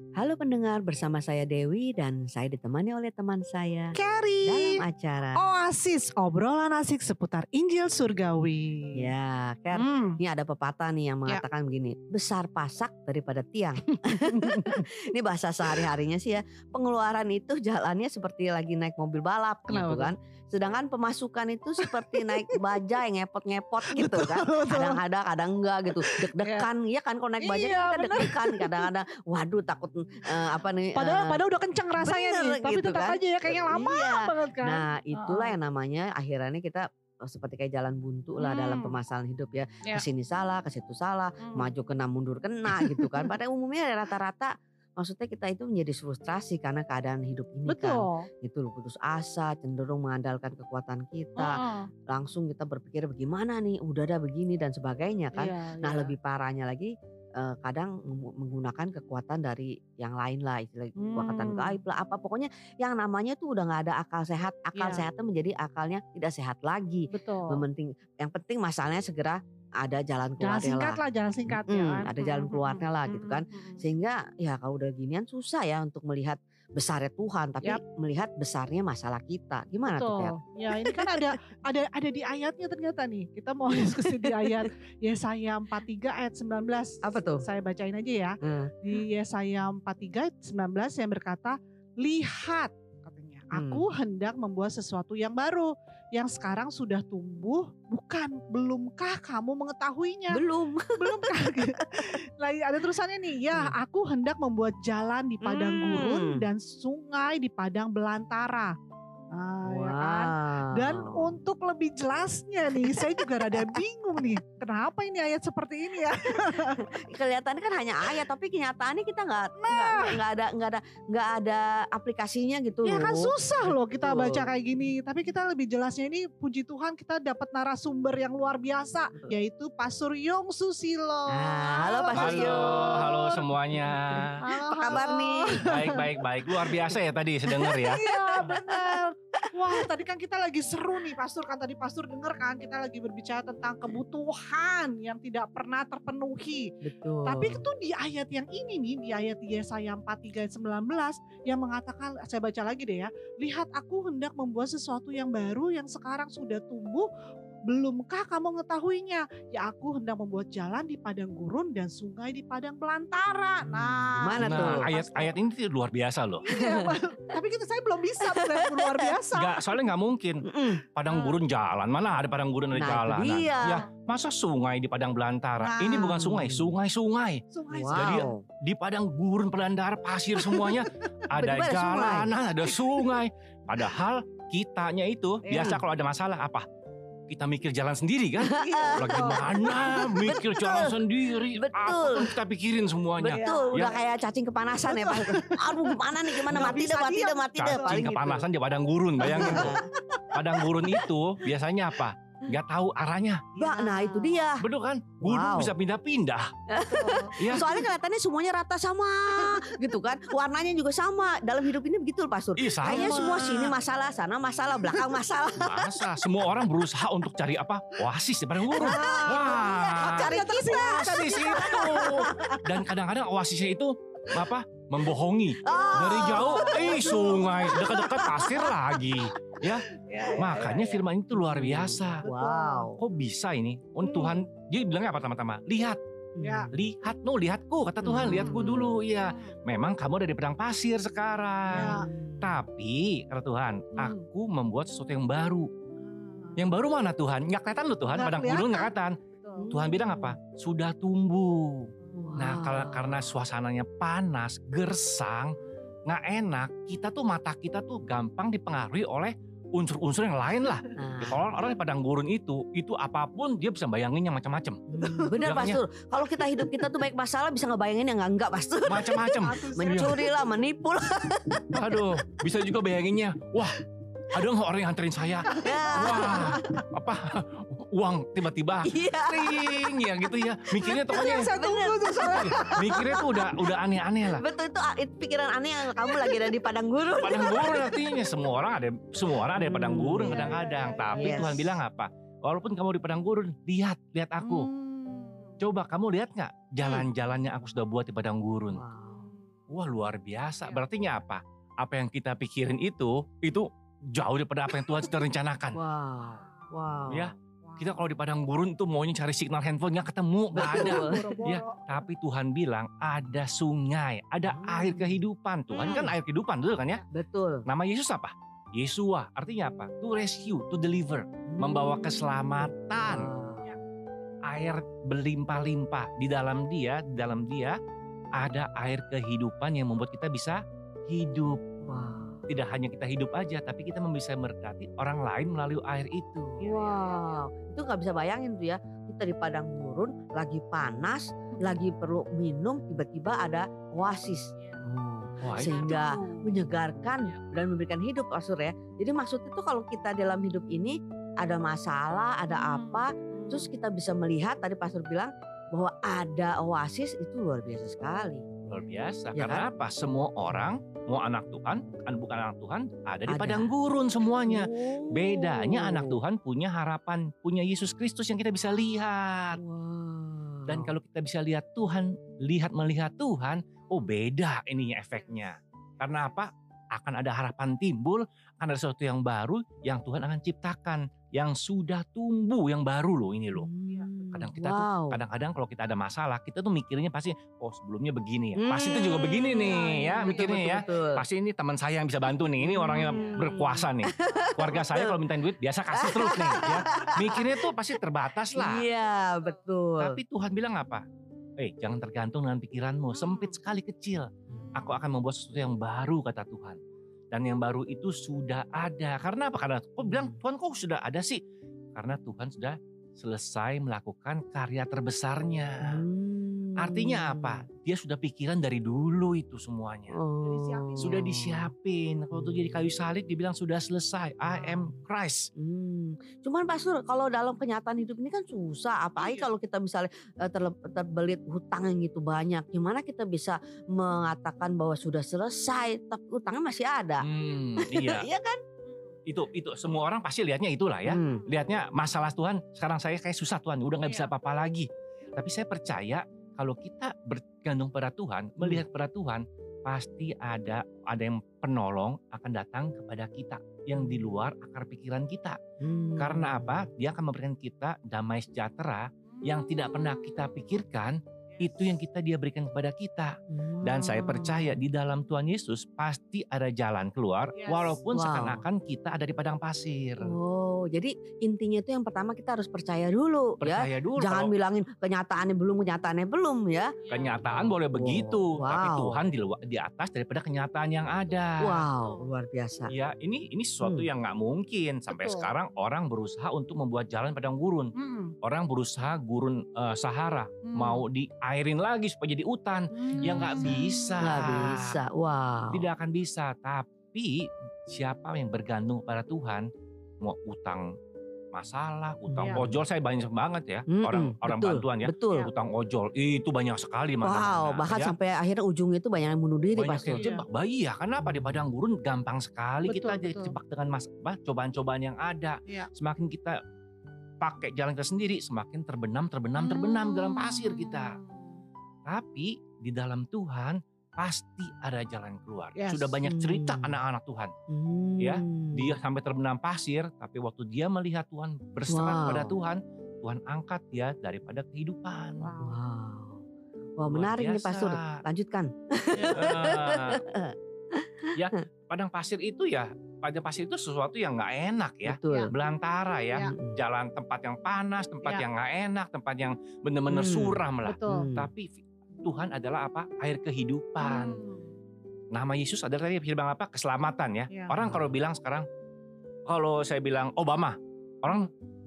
Halo pendengar, bersama saya Dewi dan saya ditemani oleh teman saya Carrie. dalam acara. Oasis, obrolan asik seputar Injil Surgawi. Ya, Ker, Hmm. ini ada pepatah nih yang Ya. mengatakan begini, besar pasak daripada tiang. ini bahasa sehari-harinya sih ya. Pengeluaran itu jalannya seperti lagi naik mobil balap gitu Kenapa tuh? kan. Sedangkan pemasukan itu seperti naik bajai ngepot-ngepot gitu kan. Betul. Kadang ada, kadang enggak gitu. Deg-degan, ya kan kalau naik bajai Iya, kita bener. deg-degan. Kadang-kadang, waduh takut eh, apa nih. Padahal, eh, padahal udah kenceng rasanya bener nih, tapi gitu tetap kan. aja ya kayaknya lama Iya. banget kan. Nah itulah yang namanya akhirnya kita oh, seperti kayak jalan buntu lah dalam Hmm. permasalahan hidup ya. Ya. Ke sini salah, ke situ salah, Hmm. maju kena mundur kena gitu kan. Pada umumnya rata-rata maksudnya kita itu menjadi frustrasi karena keadaan hidup ini kan. Betul. Itu loh putus asa, cenderung mengandalkan kekuatan kita. Heeh. Langsung kita berpikir bagaimana nih, udah ada begini dan sebagainya kan. Iya, Nah iya. lebih parahnya lagi eh, kadang menggunakan kekuatan dari yang lain lah, istilah kekuatan Hmm. gaib lah apa pokoknya yang namanya tuh udah nggak ada akal sehat, akal Iya. sehatnya menjadi akalnya tidak sehat lagi. Betul. Yang penting, yang penting masalahnya segera ada jalan Jalan keluarnya singkat lah. lah, jalan singkat ya Mm-mm, kan. ada jalan keluarnya mm, lah gitu kan. Sehingga ya kalau udah ginian susah ya untuk melihat besarnya Tuhan, tapi Yap. melihat besarnya masalah kita. Gimana tuh Ker? Betul. Ya ini kan ada ada ada di ayatnya ternyata nih. Kita mau diskusi di ayat Yesaya 43 ayat 19. Apa tuh? Saya bacain aja ya. Hmm. Di Yesaya 43 ayat 19 yang berkata, "Lihat," katanya, Hmm. "aku hendak membuat sesuatu yang baru yang sekarang sudah tumbuh, bukan belumkah kamu mengetahuinya?" Belum. belum kan? Lagi ada terusannya nih. Ya, Hmm. aku hendak membuat jalan di padang Hmm. gurun dan sungai di padang belantara. Nah, ya kan? Dan untuk lebih jelasnya nih, saya juga rada bingung nih. Kenapa ini ayat seperti ini ya? kelihatannya kan hanya ayat tapi kenyataannya kita nggak nggak Nah. nggak ada nggak ada nggak ada aplikasinya gitu Ya kan susah loh kita Betul. baca kayak gini. Tapi kita lebih jelasnya ini puji Tuhan kita dapat narasumber yang luar biasa. Betul. Yaitu Pastor Yong Susilo. Nah, halo, Pastor Halo, halo semuanya. Halo, Apa kabar halo. nih? Baik, baik, baik. Luar biasa ya tadi sedengar ya. Iya benar. Wah tadi kan kita lagi seru nih Pastor kan tadi Pastor denger kan kita lagi berbicara tentang kebutuhan yang tidak pernah terpenuhi. Betul. Tapi itu di ayat yang ini nih di ayat Yesaya 43 ayat 19 yang mengatakan saya baca lagi deh ya. Lihat aku hendak membuat sesuatu yang baru yang sekarang sudah tumbuh Belumkah kamu mengetahuinya? Ya aku hendak membuat jalan di padang gurun dan sungai di padang belantara. Nah, Gimana itu tuh? Nah, Pastor. ayat-ayat ini tuh luar biasa loh. Iya, tapi kita saya belum bisa luar biasa. Enggak, soalnya nggak mungkin. Padang Ah. gurun jalan, mana ada padang gurun ada Nah, jalan. dia. Ya, masa sungai di padang belantara? Nah. Ini bukan sungai, sungai-sungai. Sungai Wow. Jadi, Di padang gurun belantara pasir semuanya ada jalanan, ada sungai. Padahal kitanya itu Iya. biasa kalau ada masalah apa? Kita mikir jalan sendiri kan? Iya, Lagi mana mikir Betul. jalan sendiri. Betul. Apa kan kita pikirin semuanya. Betul, Ya. udah kayak cacing kepanasan ya Pak. Aduh gimana nih gimana Nggak mati deh mati deh mati deh Cacing paling gitu. kepanasan di padang gurun, bayangin tuh. Padang gurun itu biasanya apa? Gak tahu arahnya. Mbak, nah itu dia. Betul kan? Gunung Wow. bisa pindah-pindah. Ya. Soalnya kelihatannya semuanya rata sama gitu kan. Warnanya juga sama. Dalam hidup ini begitu Pak Sur. Ih, sama. Kayaknya semua sini masalah, sana masalah, belakang masalah. Masa semua orang berusaha untuk cari apa? Oasis di padang gurun. Wah. Cari kita. Di situ. Dan kadang-kadang oasisnya itu apa? Membohongi. Oh. Dari jauh, eh sungai, dekat-dekat pasir lagi. Ya, Makanya firman itu luar biasa. Wow. Kok bisa ini? Oh Hmm. Tuhan, dia bilangnya apa pertama-tama? Lihat, Ya. lihat, no, lihatku, kata Tuhan, Hmm. lihatku dulu. Iya, memang kamu ada di padang pasir sekarang. Ya. Tapi, kata Tuhan, Hmm. aku membuat sesuatu yang baru. Yang baru mana Tuhan? Nggak kelihatan loh Tuhan, Nggak padang gurun nggak kelihatan. Tuhan bilang apa? Sudah tumbuh. Nah, Wow. karena, suasananya panas, gersang, nggak enak, kita tuh mata kita tuh gampang dipengaruhi oleh unsur-unsur yang lain lah. Nah, Ya, Kalau orang di padang gurun itu, itu apa pun dia bisa bayangin yang macam-macam. hmm, bener Pak Sur. Kalau kita hidup kita tuh baik masalah bisa ngebayangin yang enggak enggak Pak Sur. Macam-macam. Mencuri lah, menipu lah. Aduh, bisa juga bayanginnya. Wah, ada nggak orang yang anterin saya? Ya. Wah, apa uang tiba-tiba Iya. ring ya gitu ya. Mikirnya yang saya tunggu tuh soalnya. mikirnya tuh udah udah aneh-aneh lah. Betul itu, ah, itu pikiran aneh yang kamu lagi ada di padang gurun. Padang gurun artinya semua orang ada semua orang ada di padang Hmm, gurun iya, kadang-kadang. iya, iya. Tapi Yes. Tuhan bilang apa? Walaupun kamu di padang gurun, lihat, lihat aku. Hmm. Coba kamu lihat nggak jalan-jalan yang aku sudah buat di padang gurun. Wow. Wah luar biasa. Ya. Berarti apa? Apa yang kita pikirin itu, itu jauh daripada apa yang Tuhan sudah rencanakan. Wow. Wow. Ya, Kita kalau di padang gurun tuh maunya cari signal handphone nggak ketemu, nggak ada. Ya, tapi Tuhan bilang ada sungai, ada Hmm. air kehidupan. Tuhan kan Hmm. air kehidupan, betul kan ya? Betul. Nama Yesus apa? Yesua, artinya apa? To rescue, to deliver, membawa Hmm. keselamatan. Wow. Air berlimpah-limpah di dalam dia, di dalam dia ada air kehidupan yang membuat kita bisa hidup. Wow. Tidak hanya kita hidup aja, tapi kita bisa berkati orang lain melalui air itu. Iya, iya, Wow, itu nggak bisa bayangin tuh ya. Kita di padang gurun, lagi panas, lagi perlu minum, tiba-tiba ada oasis. Oh, Wah, ini sehingga Aduh. menyegarkan Iya. dan memberikan hidup, Pak Sur ya. Jadi maksudnya tuh kalau kita dalam hidup ini ada masalah, ada Hmm. apa, terus kita bisa melihat tadi Pak Sur bilang bahwa ada oasis itu luar biasa sekali. Luar biasa. Ya Karena apa? Semua orang, mau anak Tuhan, kan bukan anak Tuhan, ada di Ada. padang gurun semuanya. Oh. Bedanya anak Tuhan punya harapan, punya Yesus Kristus yang kita bisa lihat. Wow. Dan kalau kita bisa lihat Tuhan, lihat melihat Tuhan, oh beda ininya efeknya. Karena apa? Akan ada harapan timbul, akan ada sesuatu yang baru yang Tuhan akan ciptakan, yang sudah tumbuh, yang baru loh ini loh. Hmm, Kadang kita tuh, wow. kadang-kadang kalau kita ada masalah, kita tuh mikirnya pasti, oh sebelumnya begini ya, pasti itu juga Hmm, begini nih iya, ya, iya, mikirnya ya. Betul. Pasti ini teman saya yang bisa bantu nih, ini orangnya Hmm. berkuasa nih. Keluarga saya kalau mintain duit biasa kasih terus nih ya. Mikirnya tuh pasti terbatas lah. Iya, betul. Tapi Tuhan bilang apa? Eh, jangan tergantung dengan pikiranmu, sempit sekali kecil. Aku akan membuat sesuatu yang baru kata Tuhan. Dan yang baru itu sudah ada. Karena apa? Karena kok bilang Tuhan kok sudah ada sih? Karena Tuhan sudah selesai melakukan karya terbesarnya. Hmm. Artinya apa? Dia sudah pikiran dari dulu itu semuanya. Oh. disiapin. Sudah disiapin. Kalau tuh jadi kayu salib dibilang sudah selesai. I am Christ. Hmm. Cuman Pak Sur, kalau dalam kenyataan hidup ini kan susah. Apalagi Iya. kalau kita misalnya eh, terle- terbelit hutang yang gitu banyak. Gimana kita bisa mengatakan bahwa sudah selesai, tapi utangnya masih ada? Hmm, iya. Iya kan? Itu itu semua orang pasti lihatnya itulah ya. Hmm. lihatnya masalah Tuhan sekarang saya kayak susah Tuhan udah nggak bisa Iya. apa-apa lagi tapi saya percaya kalau kita bergantung pada Tuhan melihat pada Tuhan pasti ada ada yang penolong akan datang kepada kita yang di luar akar pikiran kita Hmm. karena apa dia akan memberikan kita damai sejahtera yang tidak pernah kita pikirkan itu yang kita dia berikan kepada kita dan saya Hmm. percaya di dalam Tuhan Yesus pasti ada jalan keluar Yes. walaupun Wow. seakan-akan kita ada di padang pasir Oh, jadi intinya itu yang pertama kita harus percaya dulu ya. percaya dulu Jangan kalau bilangin kenyataannya belum, kenyataannya belum ya. kenyataan boleh begitu tapi Wow. Tuhan di luar di atas daripada kenyataan yang ada Wow, luar biasa. ya ini ini sesuatu Hmm. yang nggak mungkin sampai Betul. sekarang orang berusaha untuk membuat jalan padang gurun Hmm. orang berusaha gurun eh, Sahara Hmm. mau diairin lagi supaya jadi hutan Hmm. ya nggak bisa Nggak bisa. Wow. tidak akan bisa tapi siapa yang bergantung pada Tuhan mau utang masalah utang Iya. ojol saya banyak banget ya Mm-mm, orang orang betul, bantuan ya Betul. utang ojol itu banyak sekali Wow, mana-mana, bahkan ya. sampai akhirnya ujungnya itu banyak yang bunuh diri banyak pasti. yang jebak bayi ya kenapa di padang gurun gampang sekali Betul, kita betul. dijebak dengan mas apa, cobaan-cobaan yang ada Iya. semakin kita pakai jalan kita sendiri semakin terbenam terbenam terbenam dalam pasir kita Hmm. Tapi di dalam Tuhan pasti ada jalan keluar Yes. sudah banyak cerita Hmm. anak-anak Tuhan Hmm. Ya, dia sampai terbenam pasir tapi waktu dia melihat Tuhan berserah Wow. kepada Tuhan Tuhan angkat dia daripada kehidupan Wow. Wow. Wah Luar menarik nih Pak Sur. biasa. Lanjutkan. Eh, ya padang pasir itu ya padang pasir itu sesuatu yang nggak enak ya Betul. belantara ya Ya. Jalan tempat yang panas tempat Ya. yang nggak enak tempat yang benar-benar Hmm. suram lah Betul. Hmm. tapi Tuhan adalah apa air kehidupan Hmm. nama Yesus adalah tadi bilang apa keselamatan ya Ya. orang kalau bilang sekarang kalau saya bilang Obama orang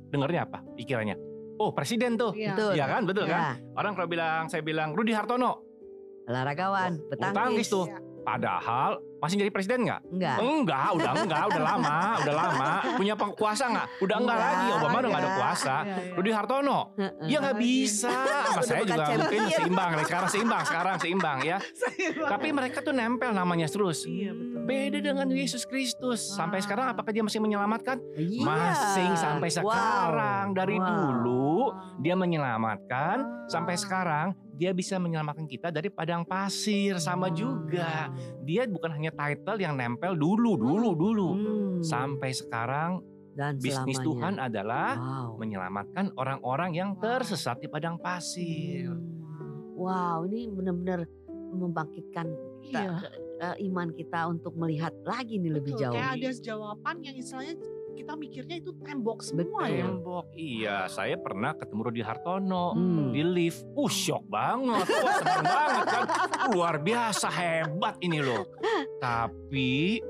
dengarnya apa pikirannya oh presiden tuh Iya. Betul. Iya kan betul kan Ya, orang kalau bilang saya bilang Rudi Hartono olahragawan, petangkis. tangkis tuh Iya. padahal masih jadi presiden nggak Enggak. Enggak, udah enggak, udah lama, udah lama. Punya kuasa nggak? Udah enggak Enggak, lagi. Obama udah nggak ada enggak. kuasa. Iya, iya. Rudi Hartono, ya nggak bisa. Sama saya juga mungkin seimbang. Sekarang seimbang, sekarang seimbang ya. Tapi mereka tuh nempel namanya terus. Iya betul. Beda dengan Yesus Kristus. Sampai sekarang apakah dia masih menyelamatkan? Iya. Masih sampai sekarang. Dari dulu dia menyelamatkan. Sampai sekarang dia bisa menyelamatkan kita dari padang pasir sama juga. Dia bukan hanya title yang nempel dulu, dulu, dulu. Hmm. Sampai sekarang dan bisnis selamanya. Tuhan adalah Wow. menyelamatkan orang-orang yang Wow. tersesat di padang pasir. Hmm. Wow, ini benar-benar membangkitkan kita, Iya. eh, iman kita untuk melihat lagi nih lebih Betul, jauh. Kayak ada jawaban yang istilahnya kita mikirnya itu tembok semua Betul. ya. Tembok, iya. Saya pernah ketemu Rudi Hartono Hmm. di lift. Uh, shock banget. Wah, senang banget kan. Luar biasa, hebat ini loh. Tapi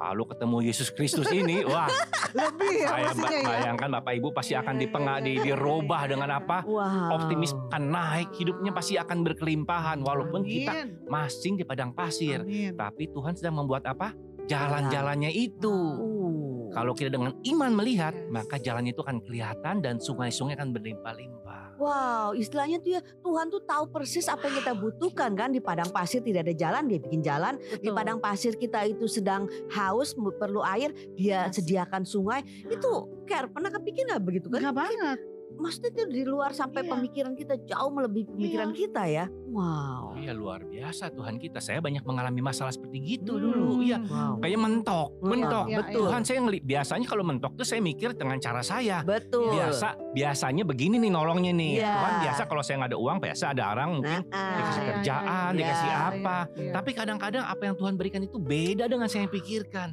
kalau ketemu Yesus Kristus ini, wah, Lebih ya saya ya. bayangkan Bapak Ibu pasti akan iya, iya, di, iya, dirubah iya, dengan apa? Wow. Optimis akan naik, hidupnya pasti akan berkelimpahan walaupun kita masing di padang pasir. Amin. Tapi Tuhan sedang membuat apa? Jalan-jalannya itu. Uh. Kalau kita dengan iman melihat, Yes. maka jalannya itu akan kelihatan dan sungai-sungai akan berlimpah-limpah. Wow, istilahnya tuh ya Tuhan tuh tahu persis apa yang kita butuhkan kan di padang pasir tidak ada jalan dia bikin jalan di Betul. padang pasir kita itu sedang haus perlu air dia Yes. sediakan sungai itu care pernah kepikir nggak begitu kan? Enggak banget. Maksudnya itu di luar sampai Iya. pemikiran kita jauh melebihi pemikiran Iya. kita ya. Wow. Iya luar biasa Tuhan kita. Saya banyak mengalami masalah seperti gitu Hmm. dulu. Iya. Wow. Kayak mentok, mentok. iya, betul. Tuhan saya ngeli, biasanya kalau mentok tuh saya mikir dengan cara saya. Betul. Biasa, biasanya begini nih nolongnya nih. Iya. Tuhan biasa kalau saya nggak ada uang, biasa ada orang mungkin Nah, dikasih iya, kerjaan, iya, dikasih iya, apa. iya. Tapi kadang-kadang apa yang Tuhan berikan itu beda dengan saya yang pikirkan.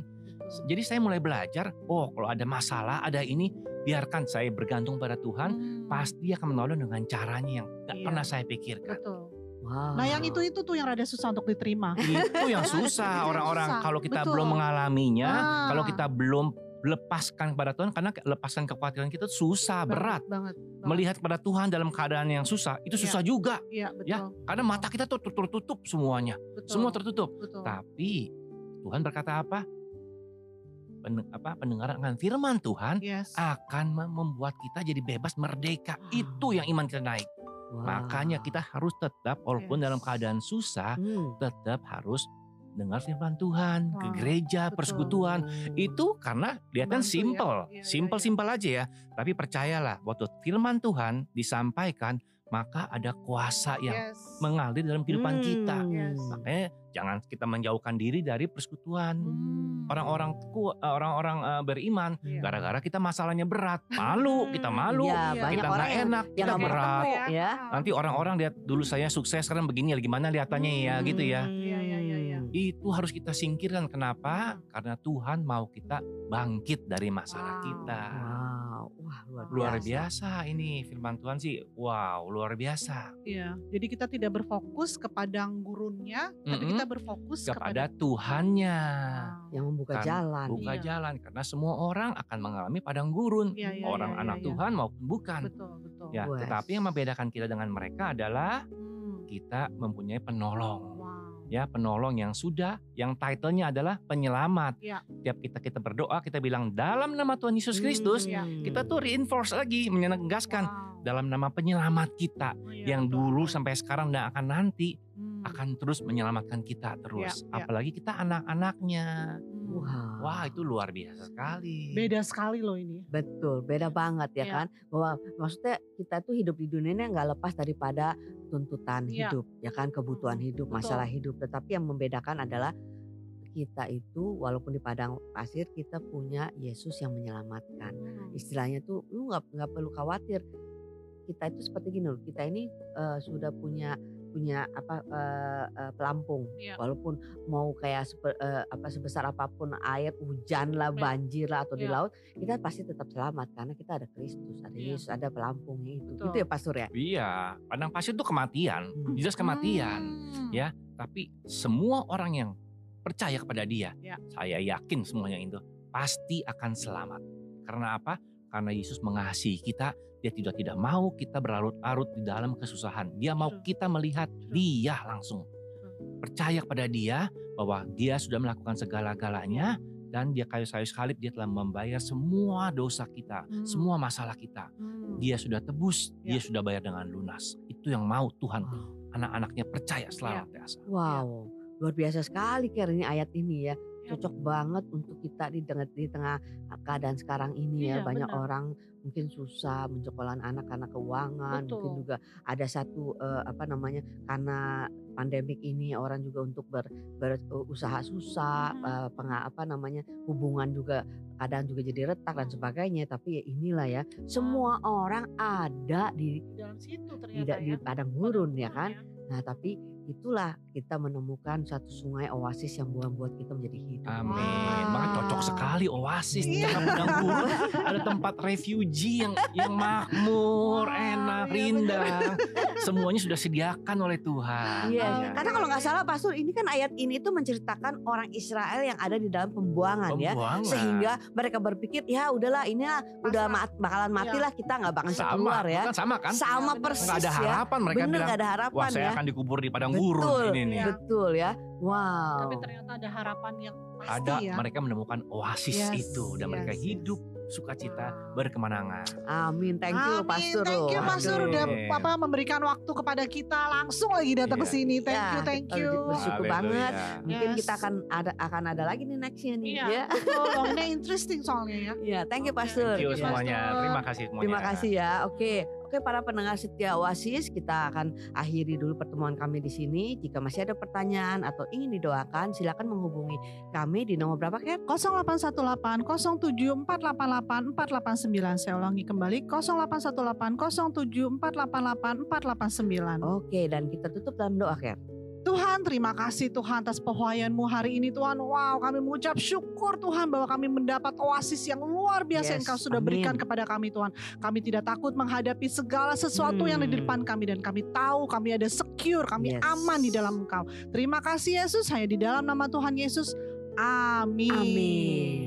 Jadi saya mulai belajar, oh kalau ada masalah, ada ini, biarkan saya bergantung pada Tuhan. Hmm, Pasti akan menolong dengan caranya yang gak Iya. pernah saya pikirkan. Betul. wow. Nah yang itu itu tuh yang rada susah untuk diterima. Itu yang susah orang-orang kalau kita betul. belum mengalaminya, Ah. kalau kita belum lepaskan kepada Tuhan karena lepaskan kekhawatiran kita susah, berat. banget. banget. Melihat pada Tuhan dalam keadaan yang susah, itu Iya. susah juga. Iya betul. Ya, karena mata kita tuh tertutup semuanya. betul. Semua tertutup. Betul. Tapi Tuhan berkata apa? Pen- apa pendengaran akan firman Tuhan Yes. akan mem- membuat kita jadi bebas merdeka. Wow. Itu yang iman kita naik. Wow. Makanya kita harus tetap walaupun Yes. dalam keadaan susah, Hmm. tetap harus dengar firman Tuhan, ke Wow, gereja, betul. persekutuan. Itu karena kelihatan Membantu ya. simple, Iya, iya, simple-simple aja ya. Tapi percayalah, waktu firman Tuhan disampaikan, maka ada kuasa yang Yes. mengalir dalam kehidupan kita. Hmm. Yes. Makanya jangan kita menjauhkan diri dari persekutuan. Hmm. Orang-orang ku- eh, orang-orang eh, beriman, Iya. gara-gara kita masalahnya berat, malu, kita malu, Iya, Iya. banyak kita nggak enak, yang kita berat. ketemu ya. Nanti orang-orang lihat dulu saya sukses sekarang begini, ya gimana lihatannya ya Hmm. gitu ya. Iya, iya, iya, iya. Itu harus kita singkirkan. Kenapa? Karena Tuhan mau kita bangkit dari masalah Wow. kita. Wow, luar biasa. Luar biasa ini firman Tuhan sih. Wow, luar biasa. Iya. Jadi kita tidak berfokus kepada gurunnya, tapi Mm-mm. kita berfokus Kepada kepada Tuhannya. Yang membuka Kan, jalan. Buka Iya. jalan. Karena semua orang akan mengalami padang gurun. Iya, iya, orang iya, anak iya, iya. Tuhan maupun bukan. Betul, betul. Ya, tetapi yang membedakan kita dengan mereka adalah Hmm. kita mempunyai penolong. Ya, penolong yang sudah, yang titlenya adalah penyelamat. Ya. Tiap kita kita berdoa, kita bilang dalam nama Tuhan Yesus Kristus, Iya. Hmm. kita tuh reinforce lagi, menegaskan Wow. dalam nama penyelamat kita Oh, iya, yang dulu sampai sekarang dan akan nanti Hmm. akan terus menyelamatkan kita terus. Ya, ya. Apalagi kita anak-anaknya. Hmm. Wow. Wah, itu luar biasa sekali. Beda sekali loh ini. Betul, beda banget ya Iya. kan. Bahwa maksudnya kita tuh hidup di dunia ini nggak lepas daripada tuntutan Iya. hidup, ya kan, kebutuhan Mm, hidup, betul. masalah hidup. Tetapi yang membedakan adalah kita itu walaupun di padang pasir kita punya Yesus yang menyelamatkan. Hmm. Istilahnya tuh lu nggak nggak perlu khawatir. Kita itu seperti gini loh, kita ini eh, sudah punya punya apa eh, eh, pelampung. Iya. Walaupun mau kayak sepe- eh, apa sebesar apa pun air, hujan lah, banjir lah atau di Iya. laut, kita pasti tetap selamat karena kita ada Kristus, ada Iya. Yesus, ada pelampungnya itu. Betul. Itu ya Pastor ya. Iya, padang pasir itu kematian. Hmm. Jelas kematian. Hmm. Ya. Tapi semua orang yang percaya kepada dia, Ya. saya yakin semuanya itu pasti akan selamat. Karena apa? Karena Yesus mengasihi kita, dia tidak tidak mau kita berlarut-larut di dalam kesusahan. Dia mau kita melihat dia langsung. Percaya kepada dia bahwa dia sudah melakukan segala-galanya dan dia kayu sayu salib dia telah membayar semua dosa kita, Hmm. semua masalah kita. Hmm. Dia sudah tebus, Ya. dia sudah bayar dengan lunas. Itu yang mau Tuhan anak-anaknya percaya selalu biasa. Wow, luar biasa sekali ini ayat ini ya. Cocok banget untuk kita di tengah di tengah keadaan sekarang ini ya Iya, banyak benar. orang mungkin susah menyekolahkan anak karena keuangan mungkin Betul. juga ada satu eh, apa namanya karena pandemik ini orang juga untuk ber, berusaha susah Hmm. eh, penga- apa namanya hubungan juga kadang juga jadi retak dan sebagainya tapi ya inilah ya semua orang ada di Di dalam situ di, ternyata di ya. padang gurun ya kan ya. nah tapi itulah kita menemukan satu sungai oasis yang membuat kita menjadi hidup Amin. Wow. Makanya cocok sekali oasis di Iya. tengah padang gurun. Ada tempat refugee yang yang makmur, Wow, enak, iya rindang. Semuanya sudah sediakan oleh Tuhan. Iya, Ya. karena kalau nggak salah Pastor ini kan ayat ini tuh menceritakan orang Israel yang ada di dalam pembuangan ya. Pembuangan. Sehingga mereka berpikir ya udahlah ini lah udah Pasrah. ma- bakalan mati Iya. lah kita nggak bakal sama, keluar ya. kan sama kan? Sama Iya, persis Nggak ada ya. harapan mereka Bener bilang. nggak ada Wah harapan saya ya. akan dikubur di padang Betul, ini nih. Iya. betul ya. Wow. Tapi ternyata ada harapan yang pasti Ada ya. mereka menemukan oasis Yes, itu dan mereka yes, hidup sukacita Wow. berkemenangan. Amin, thank you Amin, Pastor. thank you. Pastor udah Amin. apa memberikan waktu kepada kita langsung lagi datang ke Iya. sini. Thank Ya, you, thank you. bersyukur Haleluya. banget. Mungkin Yes. kita akan ada akan ada lagi nih nextnya nih Iya, ya. betul. Oh, ini interesting soalnya ya. Iya, thank you. Pastor. Thank you Iya. semuanya. Terima kasih semuanya. Terima kasih ya. Oke, oke para pendengar setia Oasis, kita akan akhiri dulu pertemuan kami di sini. Jika masih ada pertanyaan atau ingin didoakan, silakan menghubungi kami di nomor berapa, Kat? 0818 07488 489. Saya ulangi kembali 0818 07488 489. Oke, dan kita tutup dalam doa, Kat. Tuhan terima kasih Tuhan atas pewayanmu hari ini Tuhan. Wow kami mengucap syukur Tuhan bahwa kami mendapat oasis yang luar biasa yang Yes, Engkau sudah amin. berikan kepada kami Tuhan. Kami tidak takut menghadapi segala sesuatu yang ada di Hmm. depan kami dan kami tahu kami ada secure, kami Yes. aman di dalam Engkau. Terima kasih Yesus, hanya di dalam nama Tuhan Yesus. Amin. Amin.